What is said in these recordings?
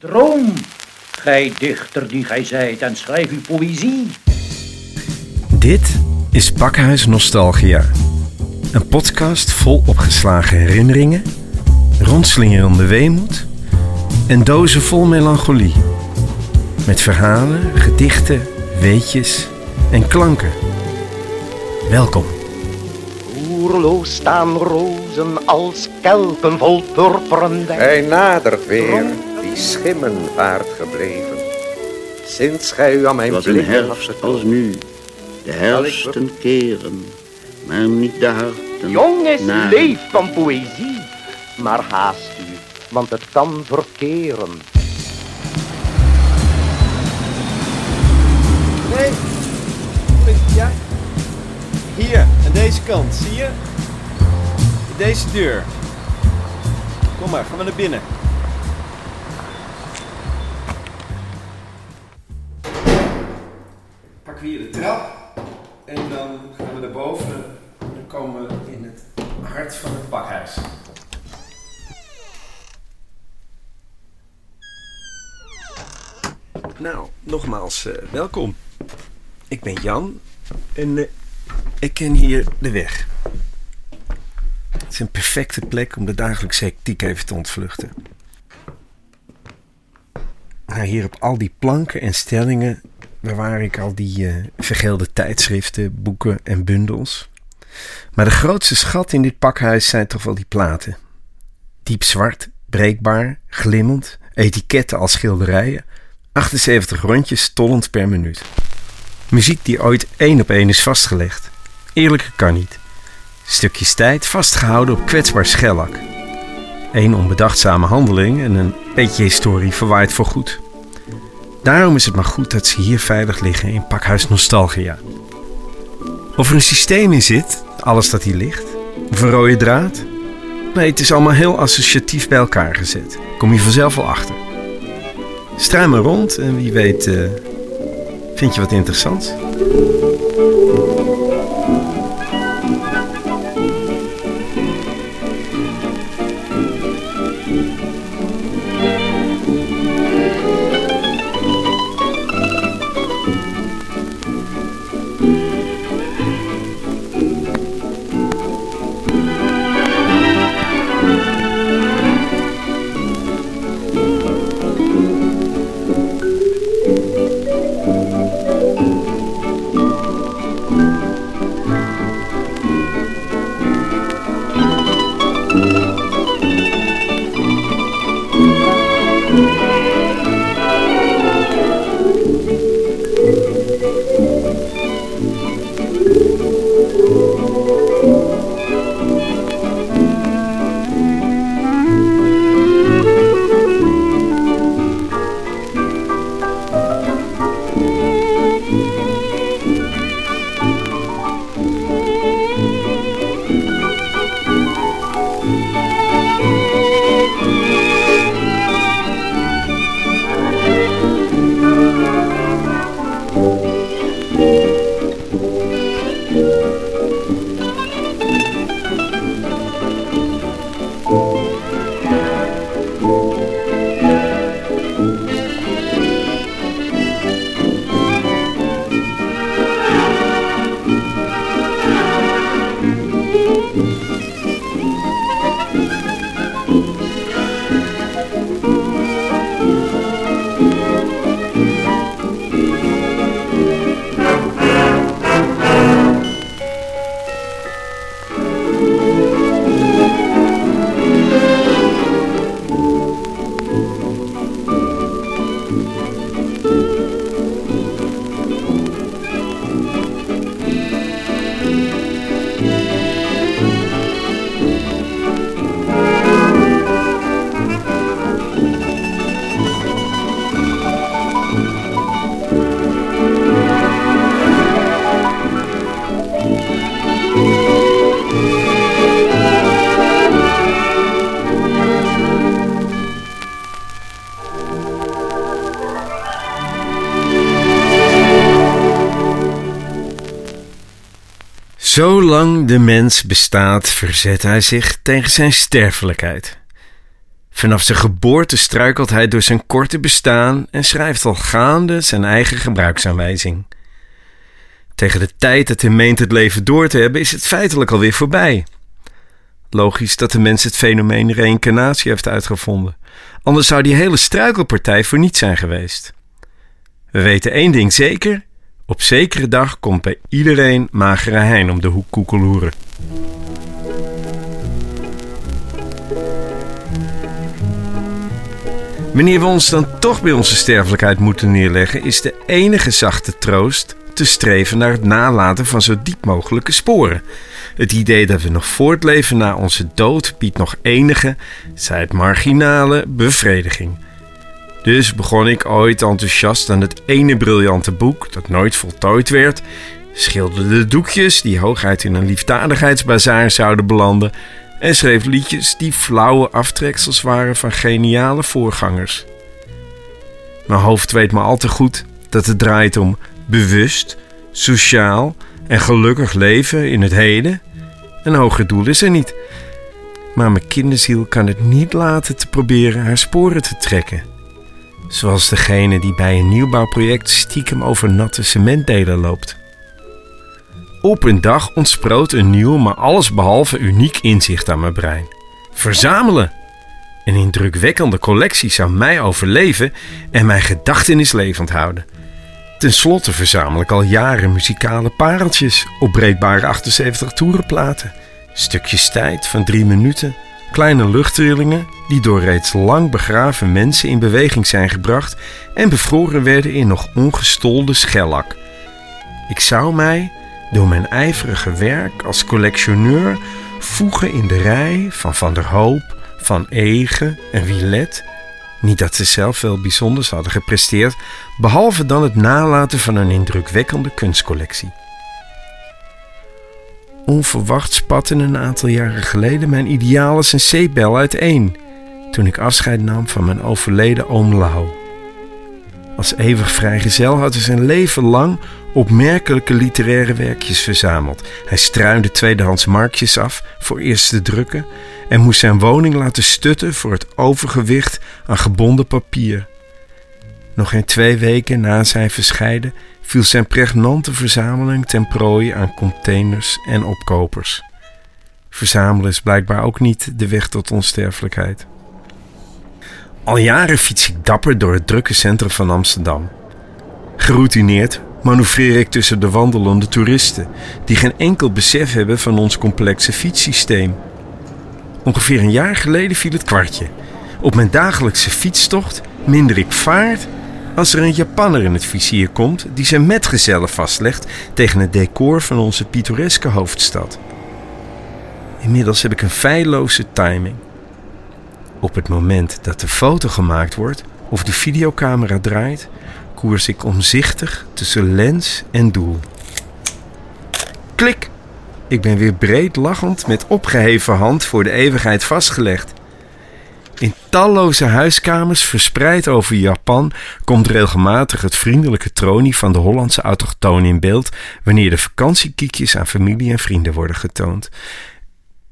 Droom, gij dichter die gij zijt, en schrijf uw poëzie. Dit is Pakhuis Nostalgia. Een podcast vol opgeslagen herinneringen, rondslingerende weemoed en dozen vol melancholie. Met verhalen, gedichten, weetjes en klanken. Welkom. Oerloos staan rozen als kelken vol purperen wijn. Hij nadert weer, die schimmenvaart gebleven. Sinds gij u aan mijn Het was een blik herfst als nu. De herfsten keren, maar niet de harten. Jongens, naar- leef van poëzie. Maar haast u, want het kan verkeren. Nee. Ja. Hier, aan deze kant, zie je? Deze deur. Kom maar, gaan we naar binnen. Pakken hier de trap. En dan gaan we naar boven. En dan komen we in het hart van het pakhuis. Nou, nogmaals, eh, welkom. Ik ben Jan en eh, ik ken hier de weg. Het is een perfecte plek om de dagelijkse hectiek even te ontvluchten. Nou, hier op al die planken en stellingen bewaar ik al die eh, vergeelde tijdschriften, boeken en bundels. Maar de grootste schat in dit pakhuis zijn toch wel die platen. Diep zwart, breekbaar, glimmend, etiketten als schilderijen, 78 rondjes tollend per minuut. Muziek die ooit één op één is vastgelegd. Eerlijker kan niet. Stukjes tijd vastgehouden op kwetsbaar schellak. Eén onbedachtzame handeling en een beetje historie verwaait voor goed. Daarom is het maar goed dat ze hier veilig liggen in pakhuis Nostalgia. Of er een systeem in zit, alles dat hier ligt. Of een rode draad. Nee, het is allemaal heel associatief bij elkaar gezet. Kom je vanzelf wel achter. Struim maar rond en wie weet eh, vind je wat interessants. Zolang de mens bestaat, verzet hij zich tegen zijn sterfelijkheid. Vanaf zijn geboorte struikelt hij door zijn korte bestaan en schrijft al gaande zijn eigen gebruiksaanwijzing. Tegen de tijd dat hij meent het leven door te hebben, is het feitelijk alweer voorbij. Logisch dat de mens het fenomeen reïncarnatie heeft uitgevonden. Anders zou die hele struikelpartij voor niets zijn geweest. We weten één ding zeker: op zekere dag komt bij iedereen magere hein om de hoek koekeloeren. Wanneer we ons dan toch bij onze sterfelijkheid moeten neerleggen, is de enige zachte troost te streven naar het nalaten van zo diep mogelijke sporen. Het idee dat we nog voortleven na onze dood biedt nog enige, zij het marginale, bevrediging. Dus begon ik ooit enthousiast aan het ene briljante boek dat nooit voltooid werd, schilderde doekjes die hooguit in een liefdadigheidsbazaar zouden belanden en schreef liedjes die flauwe aftreksels waren van geniale voorgangers. Mijn hoofd weet maar al te goed dat het draait om bewust, sociaal en gelukkig leven in het heden. Een hoger doel is er niet. Maar mijn kinderziel kan het niet laten te proberen haar sporen te trekken. Zoals degene die bij een nieuwbouwproject stiekem over natte cementdelen loopt. Op een dag ontsproot een nieuw, maar allesbehalve uniek inzicht aan mijn brein. Verzamelen! Een indrukwekkende collectie zou mij overleven en mijn gedachtenis levend houden. Ten slotte verzamel ik al jaren muzikale pareltjes op breekbare 78 toerenplaten. Stukjes tijd van drie minuten, kleine luchttrillingen die door reeds lang begraven mensen in beweging zijn gebracht en bevroren werden in nog ongestolde schellak. Ik zou mij, door mijn ijverige werk als collectioneur, voegen in de rij van Van der Hoop, Van Egen en Wielet niet dat ze zelf veel bijzonders hadden gepresteerd, behalve dan het nalaten van een indrukwekkende kunstcollectie. Onverwacht spatten een aantal jaren geleden mijn ideales en zeepbel uiteen toen ik afscheid nam van mijn overleden oom Lau. Als eeuwig vrijgezel had hij zijn leven lang opmerkelijke literaire werkjes verzameld. Hij struinde tweedehands markjes af voor eerste drukken en moest zijn woning laten stutten voor het overgewicht aan gebonden papier. Nog geen twee weken na zijn verscheiden viel zijn pregnante verzameling ten prooi aan containers en opkopers. Verzamelen is blijkbaar ook niet de weg tot onsterfelijkheid. Al jaren fiets ik dapper door het drukke centrum van Amsterdam. Geroutineerd manoeuvreer ik tussen de wandelende toeristen, die geen enkel besef hebben van ons complexe fietssysteem. Ongeveer een jaar geleden viel het kwartje. Op mijn dagelijkse fietstocht minder ik vaart als er een Japanner in het vizier komt die zijn metgezellen vastlegt tegen het decor van onze pittoreske hoofdstad. Inmiddels heb ik een feilloze timing. Op het moment dat de foto gemaakt wordt of de videocamera draait, koers ik omzichtig tussen lens en doel. Klik! Ik ben weer breed lachend met opgeheven hand voor de eeuwigheid vastgelegd. In talloze huiskamers verspreid over Japan komt regelmatig het vriendelijke tronie van de Hollandse autochtoon in beeld wanneer de vakantiekiekjes aan familie en vrienden worden getoond.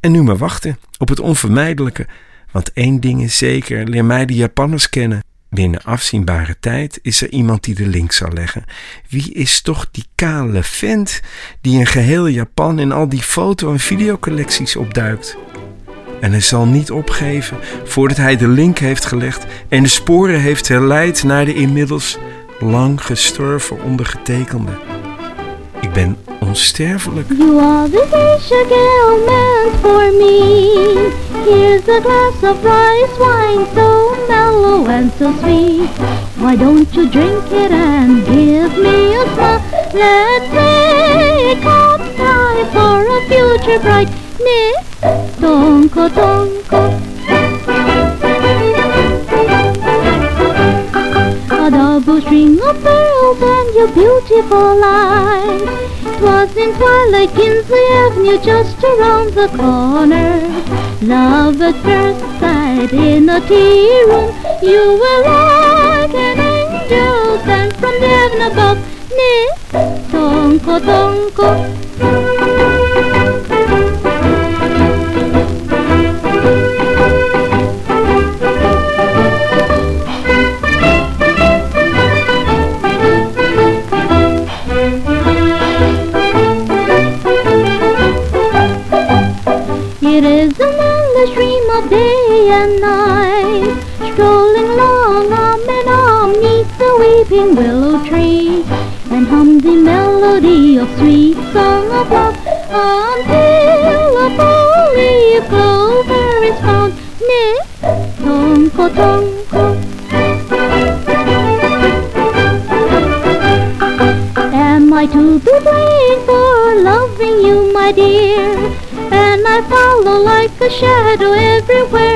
En nu maar wachten op het onvermijdelijke, want één ding is zeker: leer mij de Japanners kennen. Binnen afzienbare tijd is er iemand die de link zal leggen. Wie is toch die kale vent die in geheel Japan in al die foto- en videocollecties opduikt? En hij zal niet opgeven voordat hij de link heeft gelegd en de sporen heeft herleid naar de inmiddels lang gestorven ondergetekende. Ik ben onsterfelijk. You are the girl meant for me. Here's a glass of rice wine, so mellow and so sweet. Why don't you drink it and give me a smile? Let's make up time for a future bright. Ne, tonko tonko. A double string of pearls and your beautiful eyes. Twas in twilight, Kinsley Avenue, just around the corner. Love at first sight in a tea room. You were like an angel sent from heaven above. Ne, tonko tonko. And night, strolling along arm in arm neath the weeping willow tree, and hum the melody of sweet song of love until a four-leaf clover is found. Nip, tonko, tonko. Am I to be blamed for loving you, my dear? And I follow like a shadow everywhere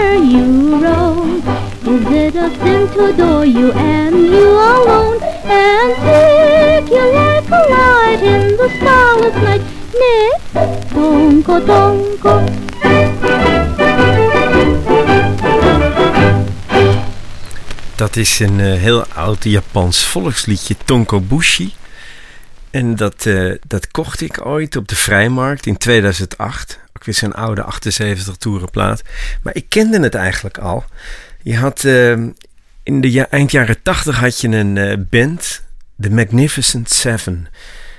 adore you and you alone? And take you like a light in the starless night? Nip, tonko, tonko. Dat is een eh, heel oud Japans volksliedje, Tonkobushi. En dat, eh, dat kocht ik ooit op de Vrijmarkt in 2008. Ook weer zo'n oude 78 toerenplaat. Maar ik kende het eigenlijk al. Je had eh, in de ja- eind jaren 80 had je een eh, band, The Magnificent Seven.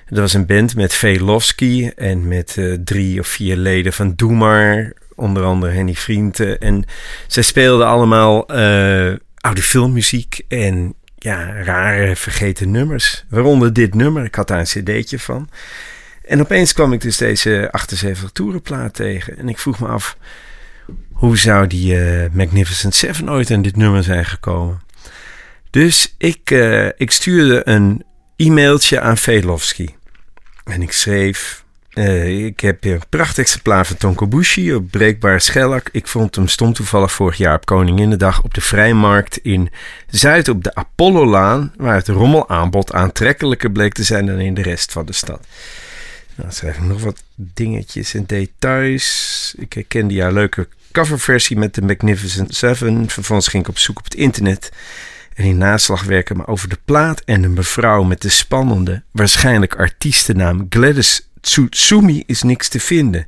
Dat was een band met Velofsky en met eh, drie of vier leden van Doe Maar. Onder andere Henny Vrienden. En zij speelden allemaal eh, oude filmmuziek en ja, rare vergeten nummers. Waaronder dit nummer. Ik had daar een cd'tje van. En opeens kwam ik dus deze 78 toerenplaat tegen. En ik vroeg me af, hoe zou die eh, Magnificent Seven ooit aan dit nummer zijn gekomen? Dus ik, eh, ik stuurde een e-mailtje aan Velofsky. En ik schreef... eh, ik heb een prachtig exemplaar van Tonkobushi op breekbaar schellak. Ik vond hem stom toevallig vorig jaar op Koninginnedag op de Vrijmarkt in Zuid op de Apollolaan, waar het rommelaanbod aantrekkelijker bleek te zijn dan in de rest van de stad. Nou, dan schrijf ik nog wat dingetjes en details. Ik herkende jouw leuke coverversie met de Magnificent Seven. Vervolgens ging ik op zoek op het internet en in naslag werken maar over de plaat en de mevrouw met de spannende, waarschijnlijk artiestennaam Gladys Tsutsumi is niks te vinden.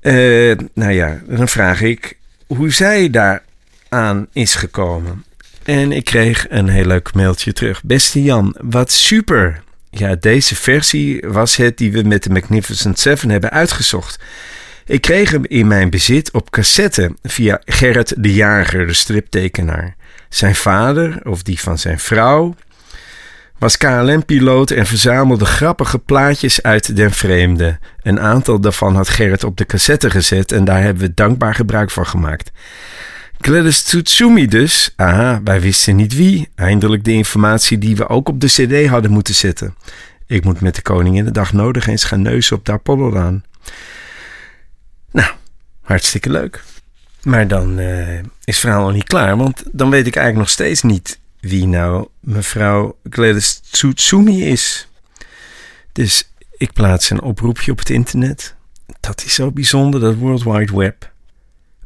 Eh, nou ja, dan vraag ik hoe zij daar aan is gekomen. En ik kreeg een heel leuk mailtje terug. Beste Jan, wat super. Ja, deze versie was het die we met de Magnificent Seven hebben uitgezocht. Ik kreeg hem in mijn bezit op cassette via Gerrit de Jager, de striptekenaar. Zijn vader, of die van zijn vrouw, was KLM-piloot en verzamelde grappige plaatjes uit den vreemde. Een aantal daarvan had Gerrit op de cassette gezet en daar hebben we dankbaar gebruik van gemaakt. Gladys Tsutsumi dus. Aha, wij wisten niet wie. Eindelijk de informatie die we ook op de cd hadden moeten zetten. Ik moet met de koning in de dag nodig eens gaan neuzen op de Apollolaan. Nou, hartstikke leuk. Maar dan eh, is het verhaal nog niet klaar, want dan weet ik eigenlijk nog steeds niet wie nou mevrouw Gladys Tsutsumi is. Dus ik plaats een oproepje op het internet. Dat is zo bijzonder, dat World Wide Web.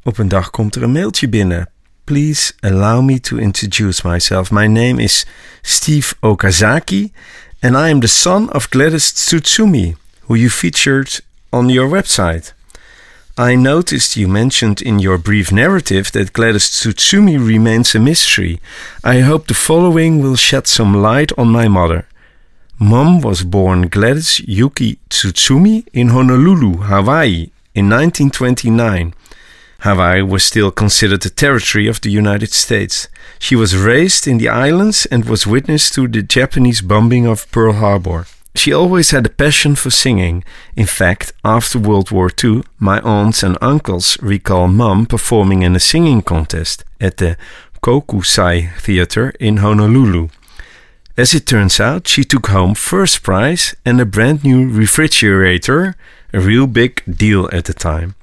Op een dag komt er een mailtje binnen. Please allow me to introduce myself. My name is Steve Okazaki and I am the son of Gladys Tsutsumi, who you featured on your website. I noticed you mentioned in your brief narrative that Gladys Tsutsumi remains a mystery. I hope the following will shed some light on my mother. Mom was born Gladys Yuki Tsutsumi in Honolulu, Hawaii in 1929. Hawaii was still considered a territory of the United States. She was raised in the islands and was witness to the Japanese bombing of Pearl Harbor. She always had a passion for singing. In fact, after World War II, my aunts and uncles recall Mum performing in a singing contest at the Kokusai Theater in Honolulu. As it turns out, she took home first prize and a brand new refrigerator, a real big deal at the time.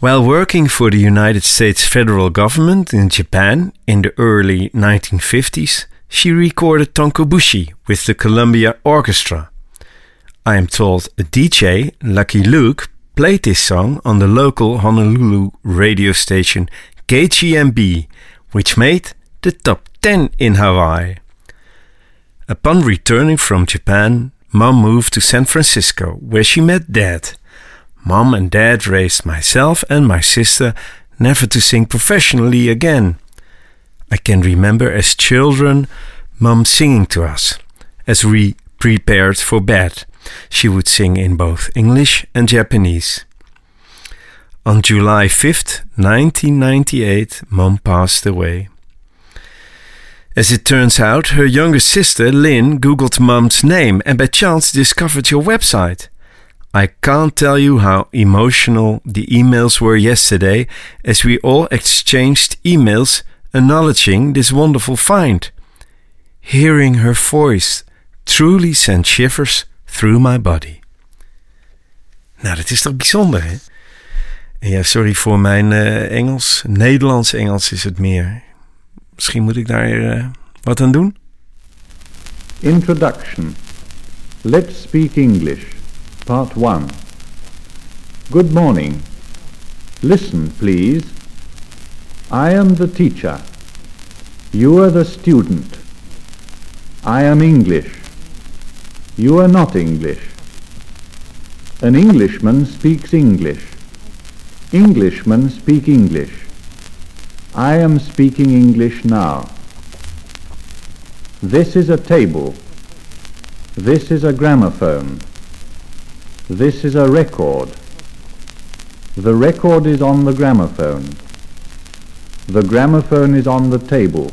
While working for the United States federal government in Japan in the early 1950s, she recorded Tonkobushi with the Columbia Orchestra. I am told a DJ, Lucky Luke, played this song on the local Honolulu radio station KGMB, which made the top 10 in Hawaii. Upon returning from Japan, Mom moved to San Francisco, where she met Dad. Mom and Dad raised myself and my sister never to sing professionally again. I can remember as children Mum singing to us as we prepared for bed. She would sing in both English and Japanese. On July 5th, 1998, mum passed away. As it turns out, her younger sister, Lynn, Googled Mum's name and by chance discovered your website. I can't tell you how emotional the emails were yesterday as we all exchanged emails acknowledging this wonderful find. Hearing her voice truly sent shivers through my body. Nou, dat is toch bijzonder, hè? En ja, sorry voor mijn uh, Engels. Nederlands-Engels is het meer. Misschien moet ik daar uh, wat aan doen? Introduction. Let's speak English. Part 1. Good morning. Listen, please. I am the teacher. You are the student. I am English. You are not English. An Englishman speaks English. Englishmen speak English. I am speaking English now. This is a table. This is a gramophone. This is a record. The record is on the gramophone. The gramophone is on the table.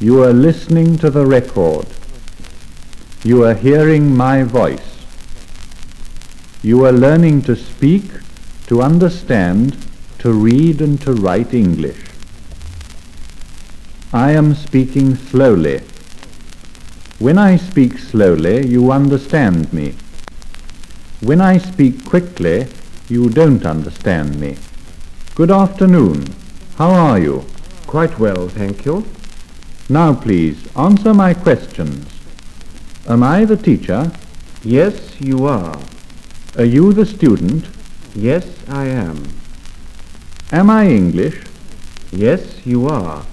You are listening to the record. You are hearing my voice. You are learning to speak, to understand, to read and to write English. I am speaking slowly. When I speak slowly, you understand me. When I speak quickly, you don't understand me. Good afternoon. How are you? Quite well, thank you. Now please, answer my questions. Am I the teacher? Yes, you are. Are you the student? Yes, I am. Am I English? Yes, you are.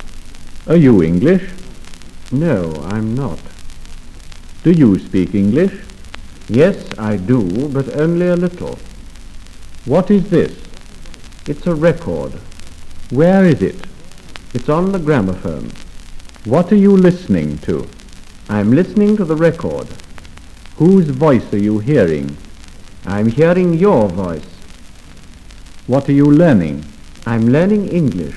Are you English? No, I'm not. Do you speak English? Yes, I do, but only a little. What is this? It's a record. Where is it? It's on the gramophone. What are you listening to? I'm listening to the record. Whose voice are you hearing? I'm hearing your voice. What are you learning? I'm learning English.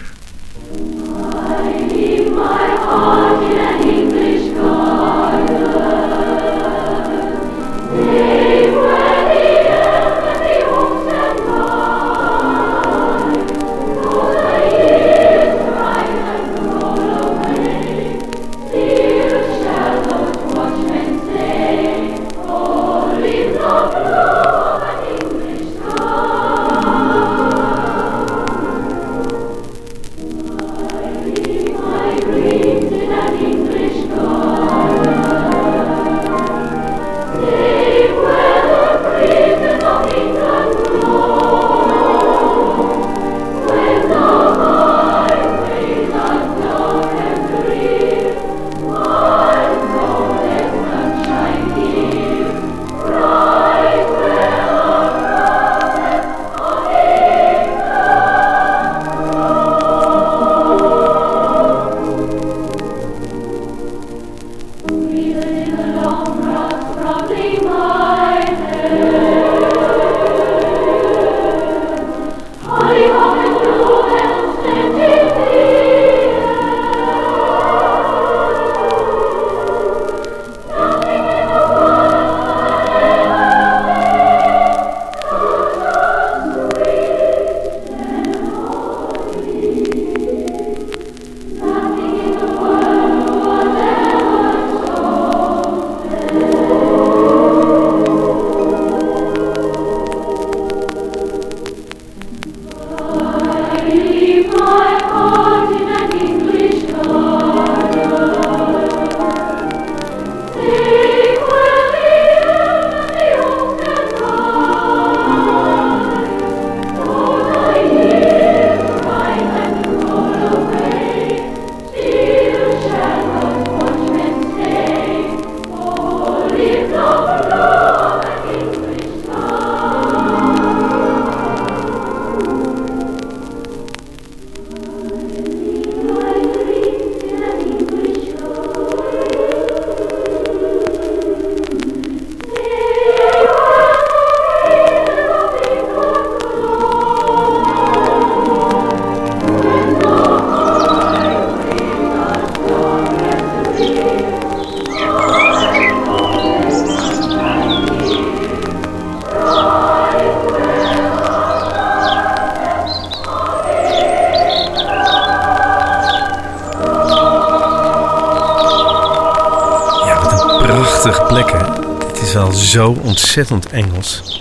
Ontzettend Engels.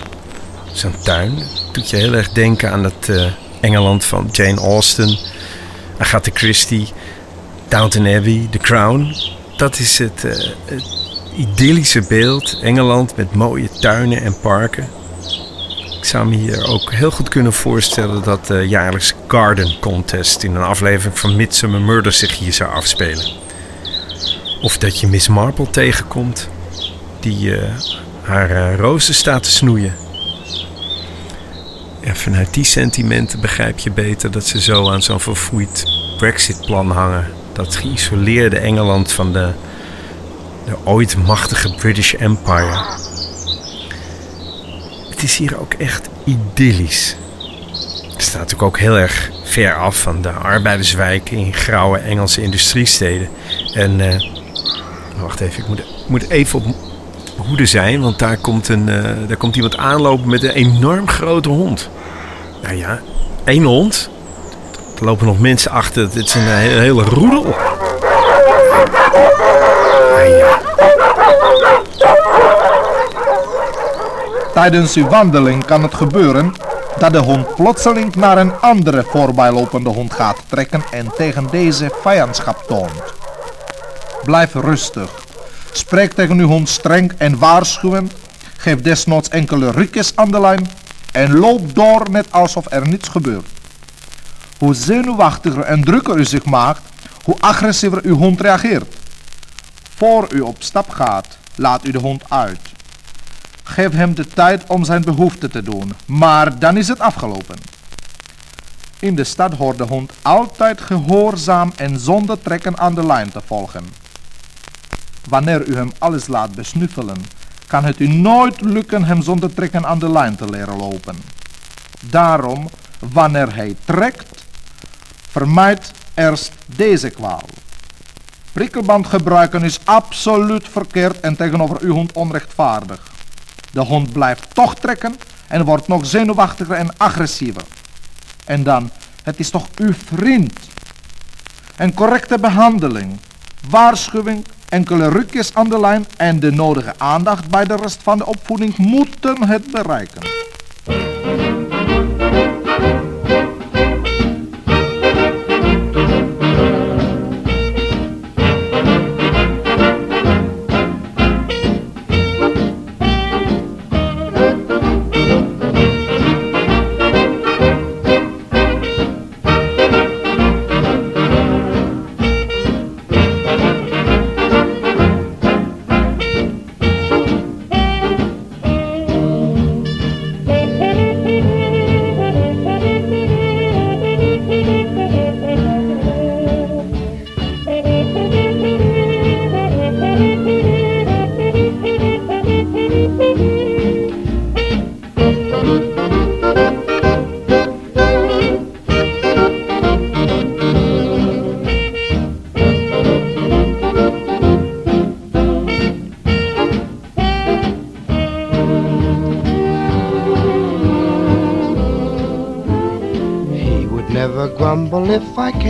Zo'n tuin doet je heel erg denken aan het eh, Engeland van Jane Austen, Agatha Christie, Downton Abbey, The Crown. Dat is het, eh, het idyllische beeld. Engeland met mooie tuinen en parken. Ik zou me hier ook heel goed kunnen voorstellen dat de jaarlijks Garden Contest in een aflevering van Midsummer Murder zich hier zou afspelen. Of dat je Miss Marple tegenkomt die eh, haar uh, rozen staat te snoeien. En vanuit die sentimenten begrijp je beter dat ze zo aan zo'n verfoeid Brexit-plan hangen. Dat geïsoleerde Engeland van de, de ooit machtige British Empire. Het is hier ook echt idyllisch. Het staat natuurlijk ook heel erg ver af van de arbeiderswijken in grauwe Engelse industriesteden. En uh, wacht even, ik moet, moet even op hoede zijn, want daar komt, een, uh, daar komt iemand aanlopen met een enorm grote hond. Nou ja, één hond. Er lopen nog mensen achter. Het is een, hele roedel. Ja. Tijdens uw wandeling kan het gebeuren dat de hond plotseling naar een andere voorbijlopende hond gaat trekken en tegen deze vijandschap toont. Blijf rustig. Spreek tegen uw hond streng en waarschuwend. Geef desnoods enkele rukjes aan de lijn en loop door net alsof er niets gebeurt. Hoe zenuwachtiger en drukker u zich maakt, hoe agressiever uw hond reageert. Voor u op stap gaat, laat u de hond uit. Geef hem de tijd om zijn behoefte te doen, maar dan is het afgelopen. In de stad hoort de hond altijd gehoorzaam en zonder trekken aan de lijn te volgen. Wanneer u hem alles laat besnuffelen, kan het u nooit lukken hem zonder trekken aan de lijn te leren lopen. Daarom, wanneer hij trekt, vermijd eerst deze kwaal. Prikkelband gebruiken is absoluut verkeerd en tegenover uw hond onrechtvaardig. De hond blijft toch trekken en wordt nog zenuwachtiger en agressiever. En dan, het is toch uw vriend. Een correcte behandeling, waarschuwing, enkele rukjes aan de lijn en de nodige aandacht bij de rest van de opvoeding moeten het bereiken.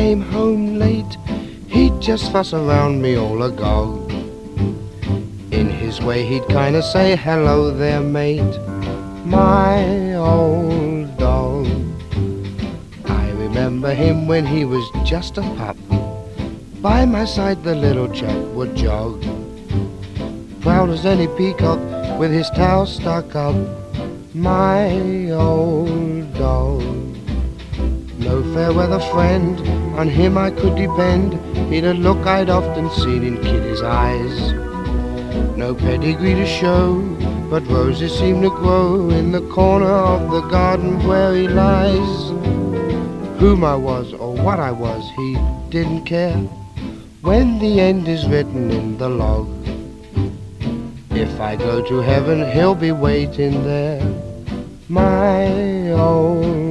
Came home late. He'd just fuss around me all agog. In his way, he'd kinda say, Hello there, mate. My old dog. I remember him when he was just a pup. By my side, the little chap would jog. Proud as any peacock with his tail stuck up. My old dog. No fair weather friend, on him I could depend. He'd a look I'd often seen in Kitty's eyes. No pedigree to show, but roses seem to grow in the corner of the garden where he lies. Whom I was or what I was, he didn't care. When the end is written in the log, if I go to heaven, he'll be waiting there. My old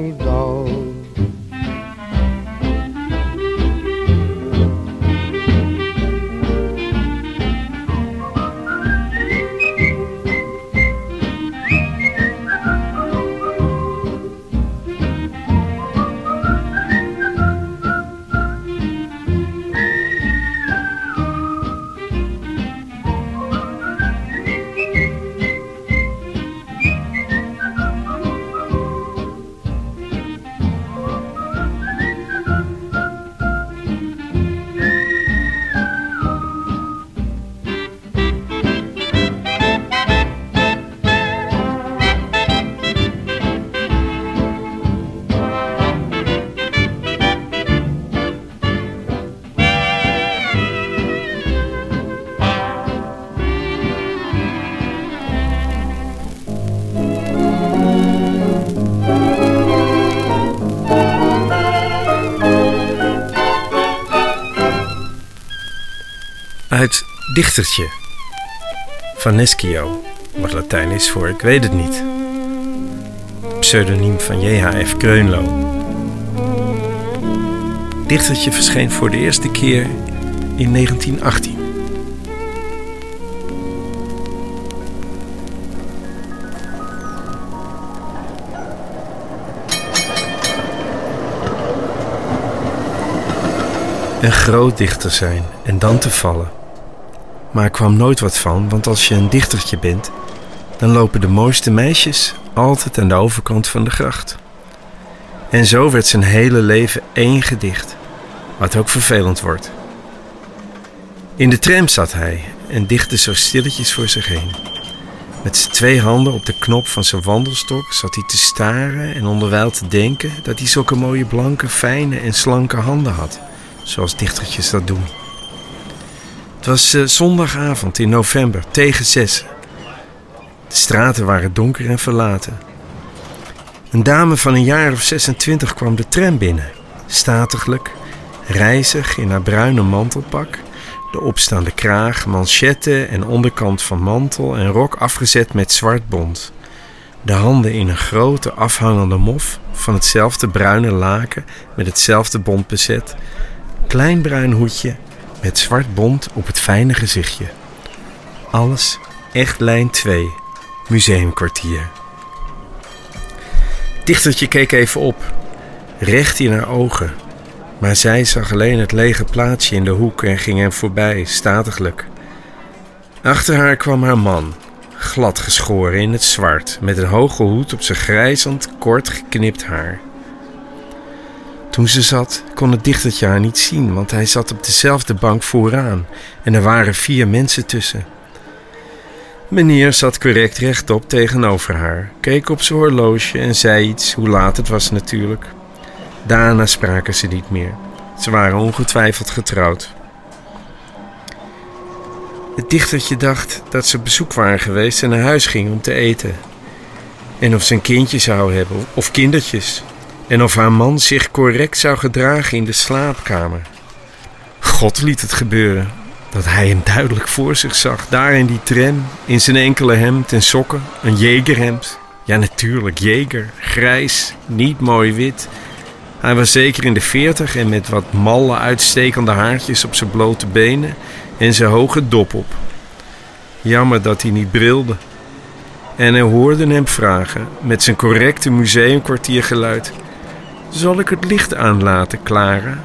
Dichtertje van Neschio. Wat Latijn is voor ik weet het niet. Pseudoniem van J.H.F. Kreunlo. Dichtertje verscheen voor de eerste keer in 1918. Een groot dichter zijn en dan te vallen. Maar er kwam nooit wat van, want als je een dichtertje bent, dan lopen de mooiste meisjes altijd aan de overkant van de gracht. En zo werd zijn hele leven één gedicht, wat ook vervelend wordt. In de tram zat hij en dichtte zo stilletjes voor zich heen. Met zijn twee handen op de knop van zijn wandelstok zat hij te staren en onderwijl te denken dat hij zulke mooie blanke, fijne en slanke handen had, zoals dichtertjes dat doen. Het was uh, zondagavond in november, tegen zes. De straten waren donker en verlaten. Een dame van een jaar of 26 kwam de tram binnen, statiglijk, rijzig in haar bruine mantelpak, de opstaande kraag, manchetten en onderkant van mantel en rok afgezet met zwart bont. De handen in een grote afhangende mof van hetzelfde bruine laken met hetzelfde bont bezet, klein bruin hoedje met zwart bont op het fijne gezichtje. Alles echt lijn 2, museumkwartier. Dichtertje keek even op, recht in haar ogen. Maar zij zag alleen het lege plaatsje in de hoek en ging hem voorbij, statiglijk. Achter haar kwam haar man, glad geschoren in het zwart, met een hoge hoed op zijn grijzend, kort geknipt haar. Toen ze zat, kon het dichtertje haar niet zien, want hij zat op dezelfde bank vooraan en er waren vier mensen tussen. Meneer zat correct rechtop tegenover haar, keek op zijn horloge en zei iets, hoe laat het was natuurlijk. Daarna spraken ze niet meer. Ze waren ongetwijfeld getrouwd. Het dichtertje dacht dat ze op bezoek waren geweest en naar huis ging om te eten. En of ze een kindje zou hebben, of kindertjes. En of haar man zich correct zou gedragen in de slaapkamer. God liet het gebeuren. Dat hij hem duidelijk voor zich zag, daar in die tram, in zijn enkele hemd en sokken, een jegerhemd. Ja, natuurlijk, jeger, grijs, niet mooi wit. Hij was zeker in de veertig en met wat malle uitstekende haartjes op zijn blote benen en zijn hoge dop op. Jammer dat hij niet brilde. En hij hoorde hem vragen, met zijn correcte museumkwartiergeluid: Zal ik het licht aanlaten, Clara?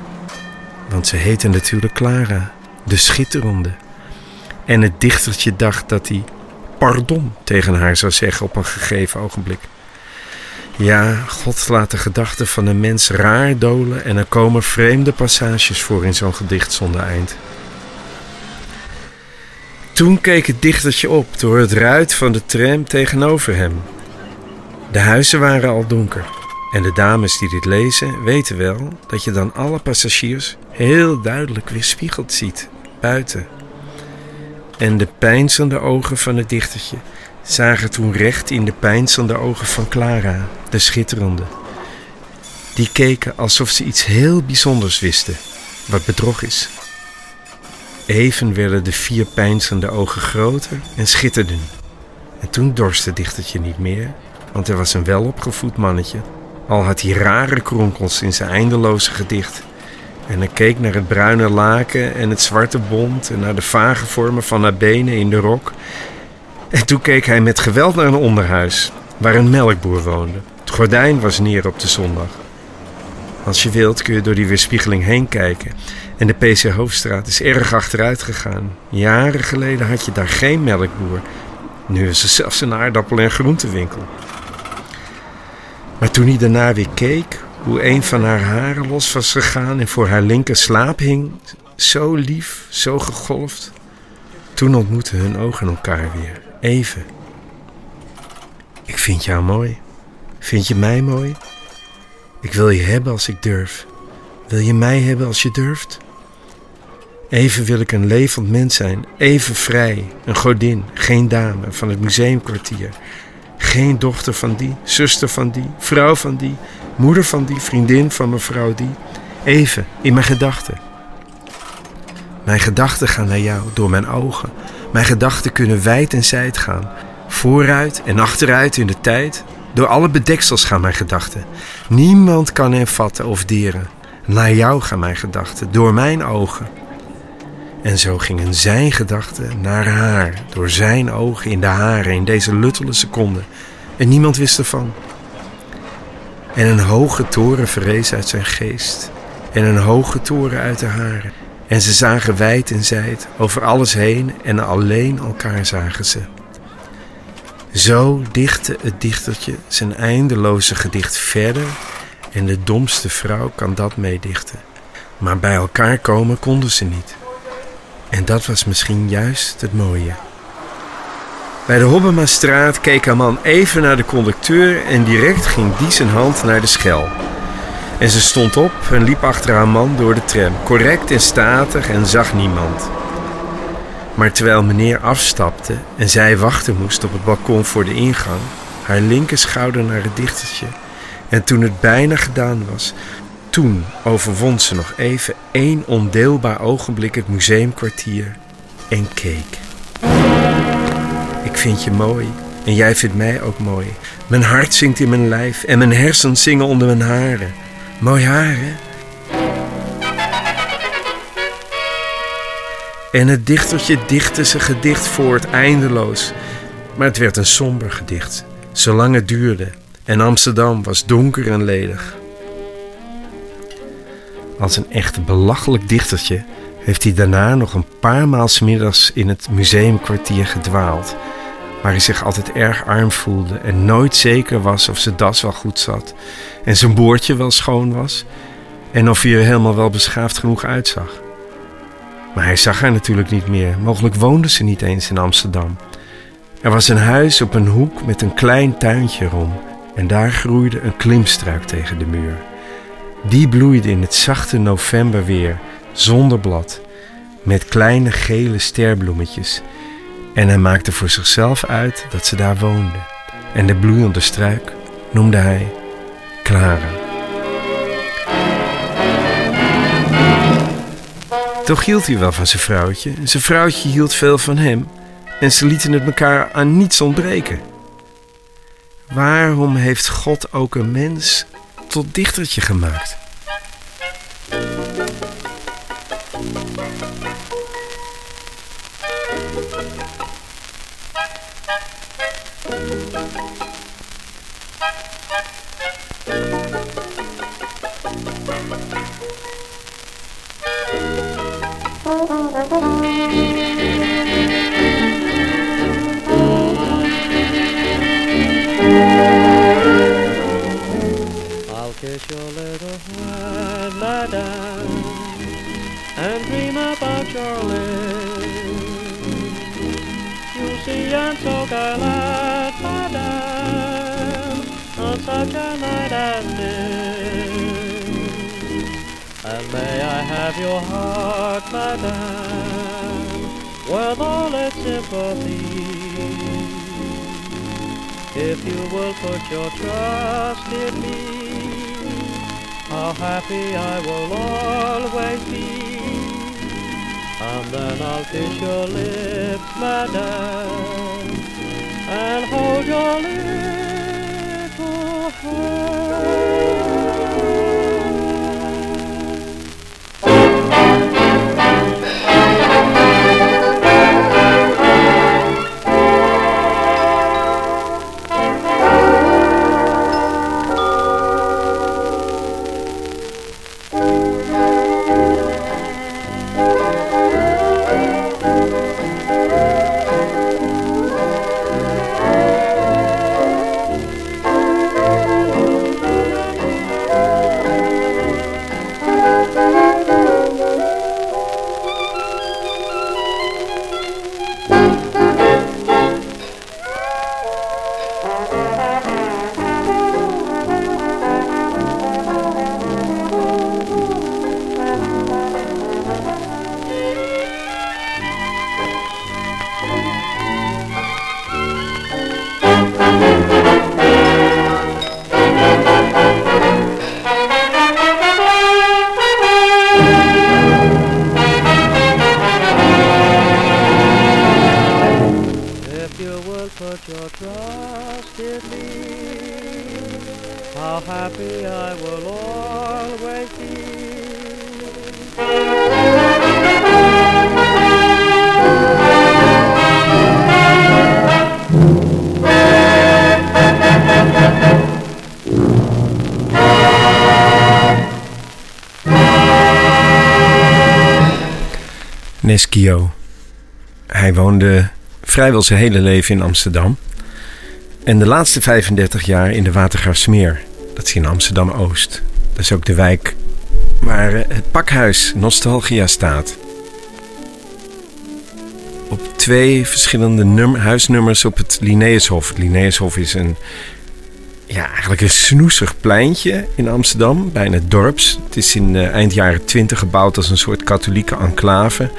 Want ze heette natuurlijk Clara de schitterende. En het dichtertje dacht dat hij pardon tegen haar zou zeggen op een gegeven ogenblik. Ja, God laat de gedachten van een mens raar dolen en er komen vreemde passages voor in zo'n gedicht zonder eind. Toen keek het dichtertje op door het ruit van de tram tegenover hem. De huizen waren al donker en de dames die dit lezen weten wel dat je dan alle passagiers heel duidelijk weerspiegeld ziet buiten. En de pijnzende ogen van het dichtertje zagen toen recht in de pijnzende ogen van Clara, de schitterende. Die keken alsof ze iets heel bijzonders wisten, wat bedrog is. Even werden de vier pijnzende ogen groter en schitterden. En toen dorst het dichtertje niet meer, want hij was een welopgevoed mannetje, al had hij rare kronkels in zijn eindeloze gedicht. En hij keek naar het bruine laken en het zwarte bont en naar de vage vormen van haar benen in de rok. En toen keek hij met geweld naar een onderhuis, waar een melkboer woonde. Het gordijn was neer op de zondag. Als je wilt kun je door die weerspiegeling heen kijken. En de PC Hoofdstraat is erg achteruit gegaan. Jaren geleden had je daar geen melkboer. Nu is er zelfs een aardappel- en groentewinkel. Maar toen hij daarna weer keek, hoe een van haar haren los was gegaan en voor haar linker slaap hing, zo lief, zo gegolfd. Toen ontmoetten hun ogen elkaar weer, even. Ik vind jou mooi. Vind je mij mooi? Ik wil je hebben als ik durf. Wil je mij hebben als je durft? Even wil ik een levend mens zijn, even vrij, een godin, geen dame van het museumkwartier. Geen dochter van die, zuster van die, vrouw van die, moeder van die, vriendin van mevrouw die. Even in mijn gedachten. Mijn gedachten gaan naar jou door mijn ogen. Mijn gedachten kunnen wijd en zijd gaan. Vooruit en achteruit in de tijd. Door alle bedeksels gaan mijn gedachten. Niemand kan hen vatten of deren. Naar jou gaan mijn gedachten, door mijn ogen. En zo gingen zijn gedachten naar haar, door zijn ogen in de haren in deze luttele seconde. En niemand wist ervan. En een hoge toren verrees uit zijn geest. En een hoge toren uit de haren. En ze zagen wijd en zijd over alles heen en alleen elkaar zagen ze. Zo dichtte het dichtertje zijn eindeloze gedicht verder en de domste vrouw kan dat meedichten. Maar bij elkaar komen konden ze niet. En dat was misschien juist het mooie. Bij de Hobbemastraat keek haar man even naar de conducteur en direct ging die zijn hand naar de schel. En ze stond op en liep achter haar man door de tram, correct en statig en zag niemand. Maar terwijl meneer afstapte en zij wachten moest op het balkon voor de ingang, haar linker schouder naar het dichtertje, en toen het bijna gedaan was, toen overwon ze nog even één ondeelbaar ogenblik het museumkwartier en keek. Ik vind je mooi en jij vindt mij ook mooi. Mijn hart zingt in mijn lijf en mijn hersens zingen onder mijn haren. Mooi haar, hè? En het dichtertje dichtte zijn gedicht voort eindeloos. Maar het werd een somber gedicht, zolang het duurde. En Amsterdam was donker en ledig. Als een echt belachelijk dichtertje heeft hij daarna nog een paar maal middags in het museumkwartier gedwaald. Waar hij zich altijd erg arm voelde en nooit zeker was of zijn das wel goed zat. En zijn boordje wel schoon was. En of hij er helemaal wel beschaafd genoeg uitzag. Maar hij zag haar natuurlijk niet meer. Mogelijk woonde ze niet eens in Amsterdam. Er was een huis op een hoek met een klein tuintje erom. En daar groeide een klimstruik tegen de muur. Die bloeide in het zachte novemberweer, zonder blad, met kleine gele sterbloemetjes. En hij maakte voor zichzelf uit dat ze daar woonde. En de bloeiende struik noemde hij Clara. Toch hield hij wel van zijn vrouwtje. Zijn vrouwtje hield veel van hem. En ze lieten het elkaar aan niets ontbreken. Waarom heeft God ook een mens tot dichtertje gemaakt? Your little head, madame, and dream about your lips. You see, I'm so glad, madame, on such a night as this. And may I have your heart, madame, with all its sympathy. If you will put your trust in me, how happy I will always be. And then I'll kiss your lips, madame, and hold your little hand. Neskio. Hij woonde vrijwel zijn hele leven in Amsterdam. En de laatste 35 jaar in de Watergraafsmeer. Dat is in Amsterdam-Oost. Dat is ook de wijk waar het pakhuis Nostalgia staat. Op twee verschillende num- huisnummers op het Linnaeushof. Het Linnaeushof is een, ja, eigenlijk een snoezig pleintje in Amsterdam, bijna dorps. Het is in uh, eind jaren 20 gebouwd als een soort katholieke enclave.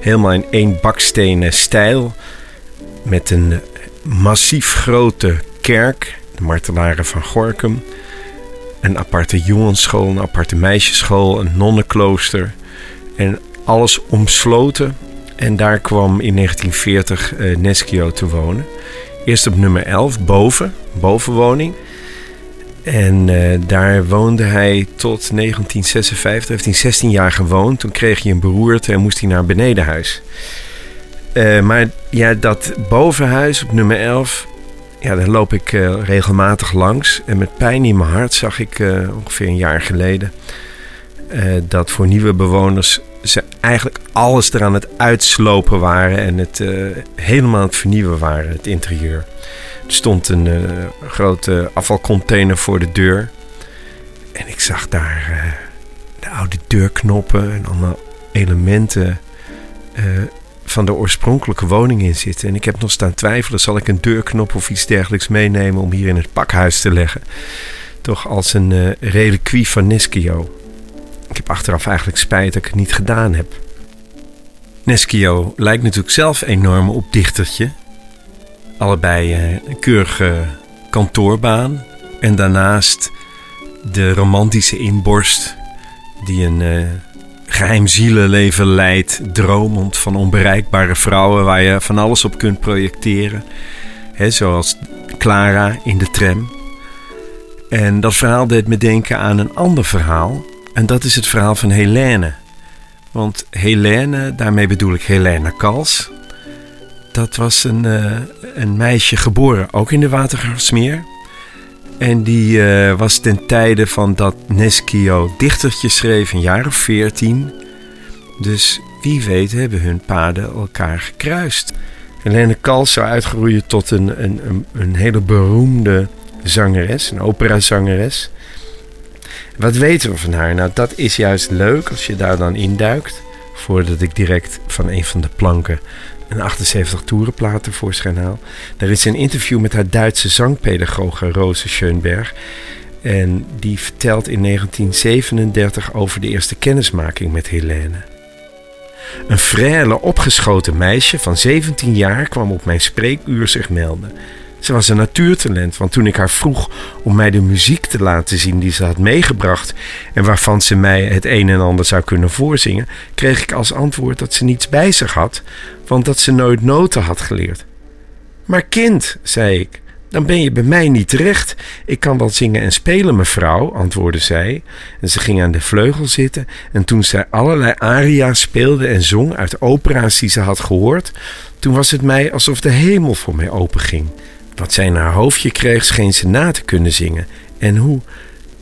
Helemaal in één bakstenen stijl. Met een massief grote kerk, de Martelaren van Gorkum. Een aparte jongensschool, een aparte meisjesschool, een nonnenklooster. En alles omsloten. En daar kwam in 1940 uh, Neskio te wonen. Eerst op nummer 11, boven, bovenwoning. En uh, daar woonde hij tot 1956. Heeft hij 16 jaar gewoond. Toen kreeg hij een beroerte en moest hij naar benedenhuis. Uh, maar ja, dat bovenhuis op nummer 11, ja, daar loop ik uh, regelmatig langs. En met pijn in mijn hart zag ik ongeveer een jaar geleden dat voor nieuwe bewoners ze eigenlijk alles eraan het uitslopen waren en het helemaal aan het vernieuwen waren, het interieur. Er stond een uh, grote afvalcontainer voor de deur. En ik zag daar uh, de oude deurknoppen en allemaal elementen uh, van de oorspronkelijke woning in zitten. En ik heb nog staan twijfelen, zal ik een deurknop of iets dergelijks meenemen om hier in het pakhuis te leggen. Toch als een reliquie van Neskio. Ik heb achteraf eigenlijk spijt dat ik het niet gedaan heb. Neskio lijkt natuurlijk zelf enorm op dichtertje. Allebei een keurige kantoorbaan. En daarnaast de romantische inborst die een uh, geheim zielenleven leidt. Dromend van onbereikbare vrouwen waar je van alles op kunt projecteren. He, zoals Clara in de tram. En dat verhaal deed me denken aan een ander verhaal. En dat is het verhaal van Helene. Want Helene, daarmee bedoel ik Helene Kals dat was een, uh, een meisje geboren, ook in de Watergraafsmeer. En die uh, was ten tijde van dat Neskio dichtertjes schreef, een jaar of veertien. Dus wie weet hebben hun paden elkaar gekruist. Helene Kals zou uitgroeien tot een, een, een, een hele beroemde zangeres, een operazangeres. Wat weten we van haar? Nou, dat is juist leuk als je daar dan induikt. Voordat ik direct van een van de planken een 78 toerenplaat tevoorschijn haal. Daar is een interview met haar Duitse zangpedagoge Rose Schönberg. En die vertelt in 1937 over de eerste kennismaking met Helene. Een frêle opgeschoten meisje van 17 jaar kwam op mijn spreekuur zich melden. Ze was een natuurtalent, want toen ik haar vroeg om mij de muziek te laten zien die ze had meegebracht en waarvan ze mij het een en ander zou kunnen voorzingen, kreeg ik als antwoord dat ze niets bij zich had, want dat ze nooit noten had geleerd. Maar kind, zei ik, dan ben je bij mij niet terecht. Ik kan wel zingen en spelen, mevrouw, antwoordde zij. En ze ging aan de vleugel zitten. En toen zij allerlei aria's speelde en zong uit opera's die ze had gehoord, toen was het mij alsof de hemel voor mij openging. Wat zij in haar hoofdje kreeg, scheen ze na te kunnen zingen. En hoe?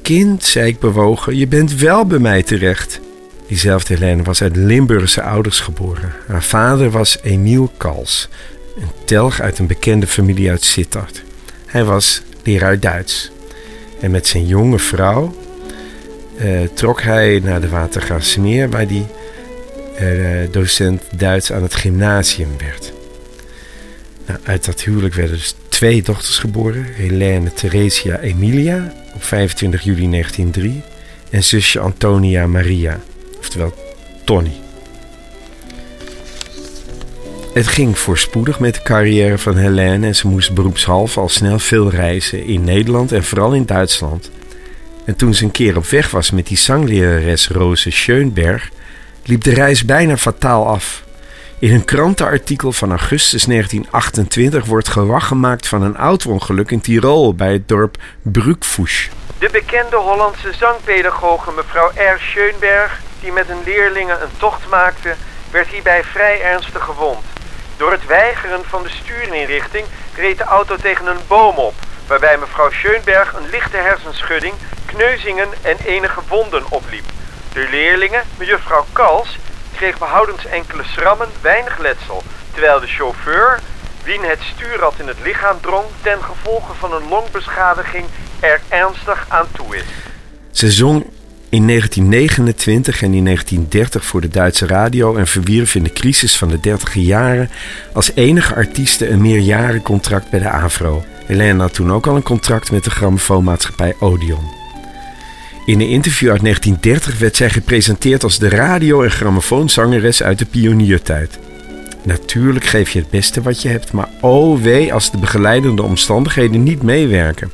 Kind, zei ik bewogen, je bent wel bij mij terecht. Diezelfde Helene was uit Limburgse ouders geboren. Haar vader was Emiel Kals, een telg uit een bekende familie uit Sittard. Hij was leraar Duits. En met zijn jonge vrouw uh, trok hij naar de Watergraafsmeer, waar hij uh, docent Duits aan het gymnasium werd. Nou, uit dat huwelijk werden dus twee dochters geboren: Helene Theresia Emilia op 25 juli 1903 en zusje Antonia Maria, oftewel Tony. Het ging voorspoedig met de carrière van Helene en ze moest beroepshalve al snel veel reizen in Nederland en vooral in Duitsland. En toen ze een keer op weg was met die zanglerares Rose Schönberg, liep de reis bijna fataal af. In een krantenartikel van augustus 1928 wordt gewacht gemaakt van een auto-ongeluk in Tirol bij het dorp Brugfusch. De bekende Hollandse zangpedagoge mevrouw R. Schoenberg, die met een leerlingen een tocht maakte, werd hierbij vrij ernstig gewond. Door het weigeren van de stuurinrichting reed de auto tegen een boom op, waarbij mevrouw Schoenberg een lichte hersenschudding, kneuzingen en enige wonden opliep. De leerlingen, mevrouw Kals, kreeg behoudens enkele schrammen weinig letsel, terwijl de chauffeur, wien het stuurrad in het lichaam drong, ten gevolge van een longbeschadiging er ernstig aan toe is. Ze zong in 1929 en in 1930 voor de Duitse radio en verwierf in de crisis van de 30 jaren als enige artieste een meerjarencontract bij de AVRO. Helena had toen ook al een contract met de grammofoonmaatschappij Odeon. In een interview uit 1930 werd zij gepresenteerd als de radio- en grammofoonzangeres uit de pioniertijd. Natuurlijk geef je het beste wat je hebt, maar oh wee als de begeleidende omstandigheden niet meewerken.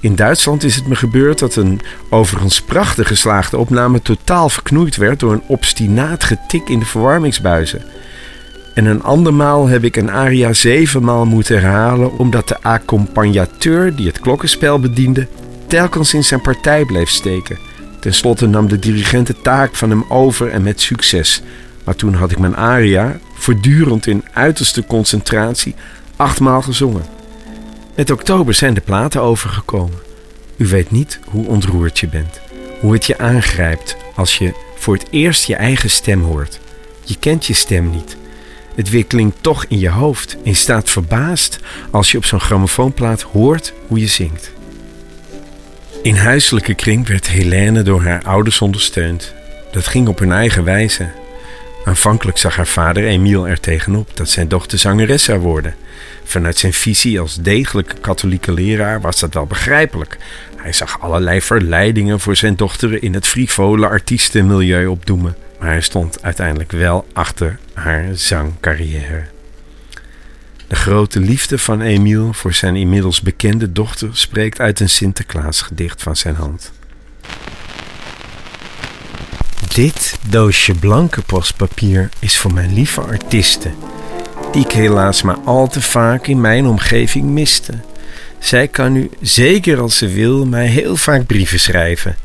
In Duitsland is het me gebeurd dat een overigens prachtig geslaagde opname totaal verknoeid werd door een obstinaat getik in de verwarmingsbuizen. En een andermaal heb ik een aria zevenmaal moeten herhalen omdat de accompagnateur die het klokkenspel bediende telkens in zijn partij bleef steken. Ten slotte nam de dirigent de taak van hem over en met succes. Maar toen had ik mijn aria, voortdurend in uiterste concentratie, achtmaal gezongen. Met oktober zijn de platen overgekomen. U weet niet hoe ontroerd je bent. Hoe het je aangrijpt als je voor het eerst je eigen stem hoort. Je kent je stem niet. Het weer klinkt toch in je hoofd en staat verbaasd als je op zo'n grammofoonplaat hoort hoe je zingt. In huiselijke kring werd Helene door haar ouders ondersteund. Dat ging op hun eigen wijze. Aanvankelijk zag haar vader Emiel er tegenop dat zijn dochter zangeres zou worden. Vanuit zijn visie als degelijke katholieke leraar was dat wel begrijpelijk. Hij zag allerlei verleidingen voor zijn dochter in het frivole artiestenmilieu opdoemen. Maar hij stond uiteindelijk wel achter haar zangcarrière. De grote liefde van Emiel voor zijn inmiddels bekende dochter spreekt uit een Sinterklaasgedicht van zijn hand. Dit doosje blanke postpapier is voor mijn lieve artiesten, die ik helaas maar al te vaak in mijn omgeving miste. Zij kan nu, zeker als ze wil, mij heel vaak brieven schrijven.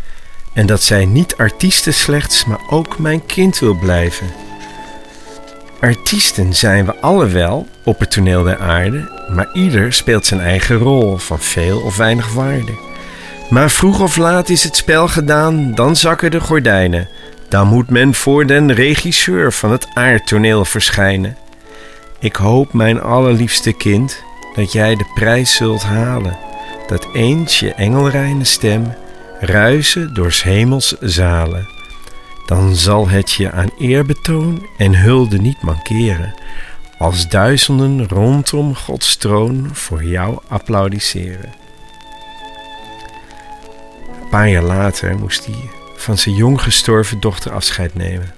En dat zij niet artiesten slechts, maar ook mijn kind wil blijven. Artiesten zijn we alle wel op het toneel der aarde, maar ieder speelt zijn eigen rol van veel of weinig waarde. Maar vroeg of laat is het spel gedaan, dan zakken de gordijnen. Dan moet men voor den regisseur van het aardtoneel verschijnen. Ik hoop, mijn allerliefste kind, dat jij de prijs zult halen. Dat eens je engelreine stem ruisen doors hemels zalen. Dan zal het je aan eerbetoon en hulde niet mankeren. Als duizenden rondom Gods troon voor jou applaudisseren. Een paar jaar later moest hij van zijn jong gestorven dochter afscheid nemen.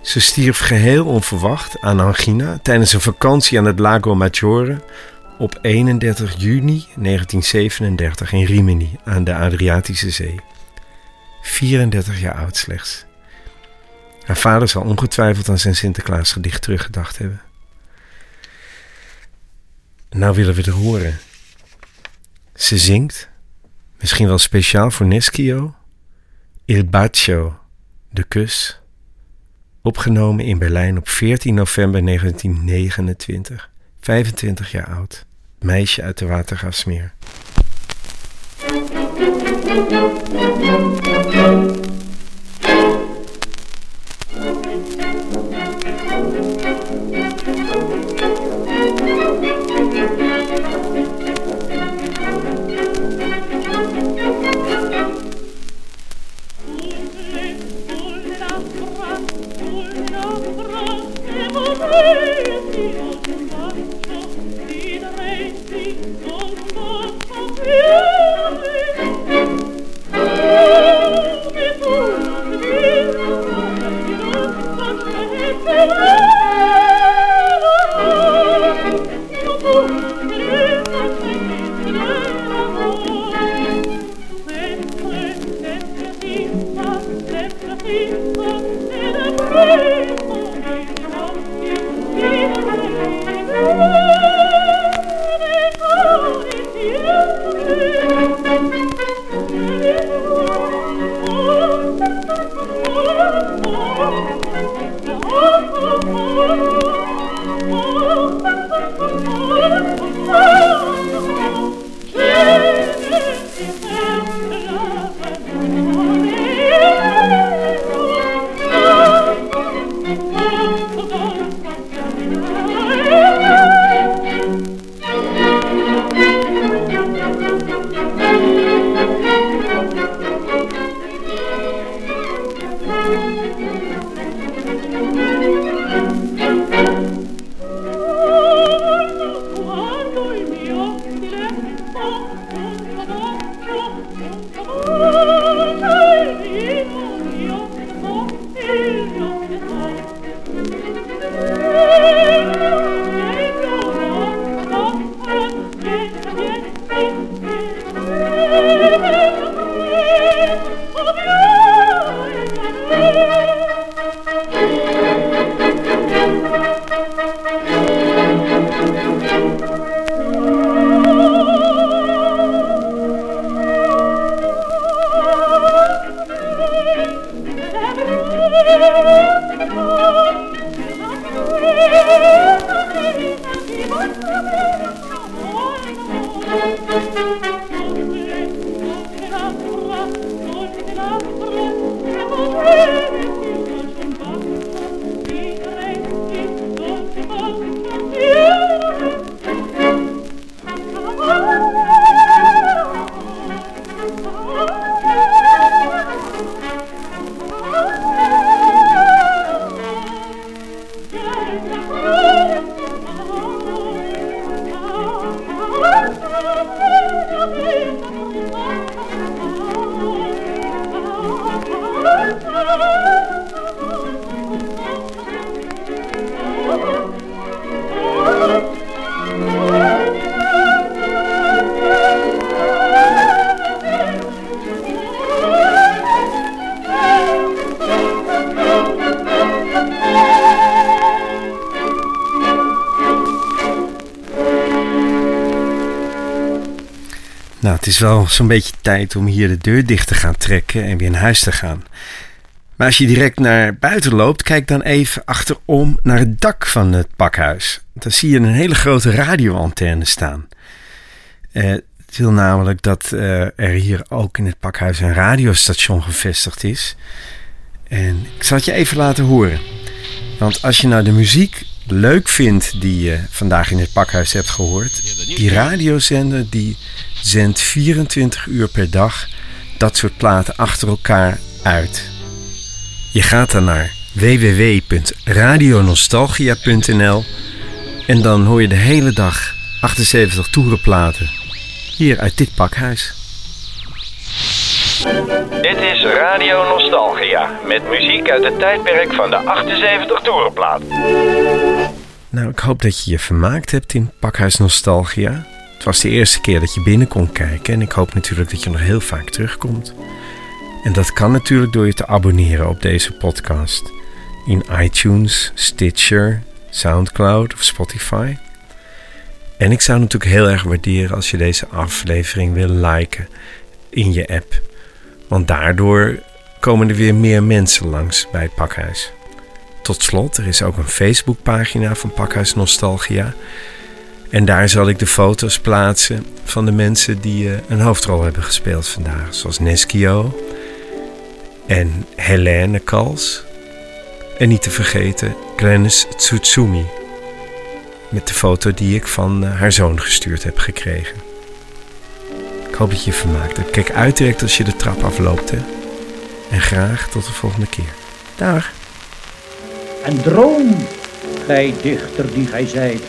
Ze stierf geheel onverwacht aan angina tijdens een vakantie aan het Lago Maggiore op 31 juni 1937 in Rimini aan de Adriatische Zee. 34 jaar oud slechts. Haar vader zal ongetwijfeld aan zijn Sinterklaasgedicht teruggedacht hebben. Nou willen we het horen. Ze zingt, misschien wel speciaal voor Neschio, Il Bacio, de kus, opgenomen in Berlijn op 14 november 1929, 25 jaar oud, meisje uit de Watergasmeer. Thank you. Is wel zo'n beetje tijd om hier de deur dicht te gaan trekken en weer naar huis te gaan. Maar als je direct naar buiten loopt, kijk dan even achterom naar het dak van het pakhuis. Dan zie je een hele grote radioantenne staan. Eh, het wil namelijk dat eh, er hier ook in het pakhuis een radiostation gevestigd is. En ik zal het je even laten horen. Want als je nou de muziek leuk vindt die je vandaag in het pakhuis hebt gehoord, die radiozender die zendt 24 uur per dag dat soort platen achter elkaar uit. Je gaat dan naar www.radionostalgia.nl en dan hoor je de hele dag 78 toerenplaten hier uit dit pakhuis. Dit is Radio Nostalgia met muziek uit het tijdperk van de 78 toerenplaat. Nou, ik hoop dat je je vermaakt hebt in Pakhuis Nostalgia. Het was de eerste keer dat je binnen kon kijken en ik hoop natuurlijk dat je nog heel vaak terugkomt. En dat kan natuurlijk door je te abonneren op deze podcast in iTunes, Stitcher, SoundCloud of Spotify. En ik zou natuurlijk heel erg waarderen als je deze aflevering wil liken in je app. Want daardoor komen er weer meer mensen langs bij het pakhuis. Tot slot, er is ook een Facebookpagina van Pakhuis Nostalgia. En daar zal ik de foto's plaatsen van de mensen die uh, een hoofdrol hebben gespeeld vandaag. Zoals Neskio en Helene Kals. En niet te vergeten Glennis Tsutsumi. Met de foto die ik van uh, haar zoon gestuurd heb gekregen. Ik hoop dat je je vermaakt hebt. Kijk uit direct als je de trap afloopt. Hè? En graag tot de volgende keer. Dag. En droom, gij dichter die gij zijt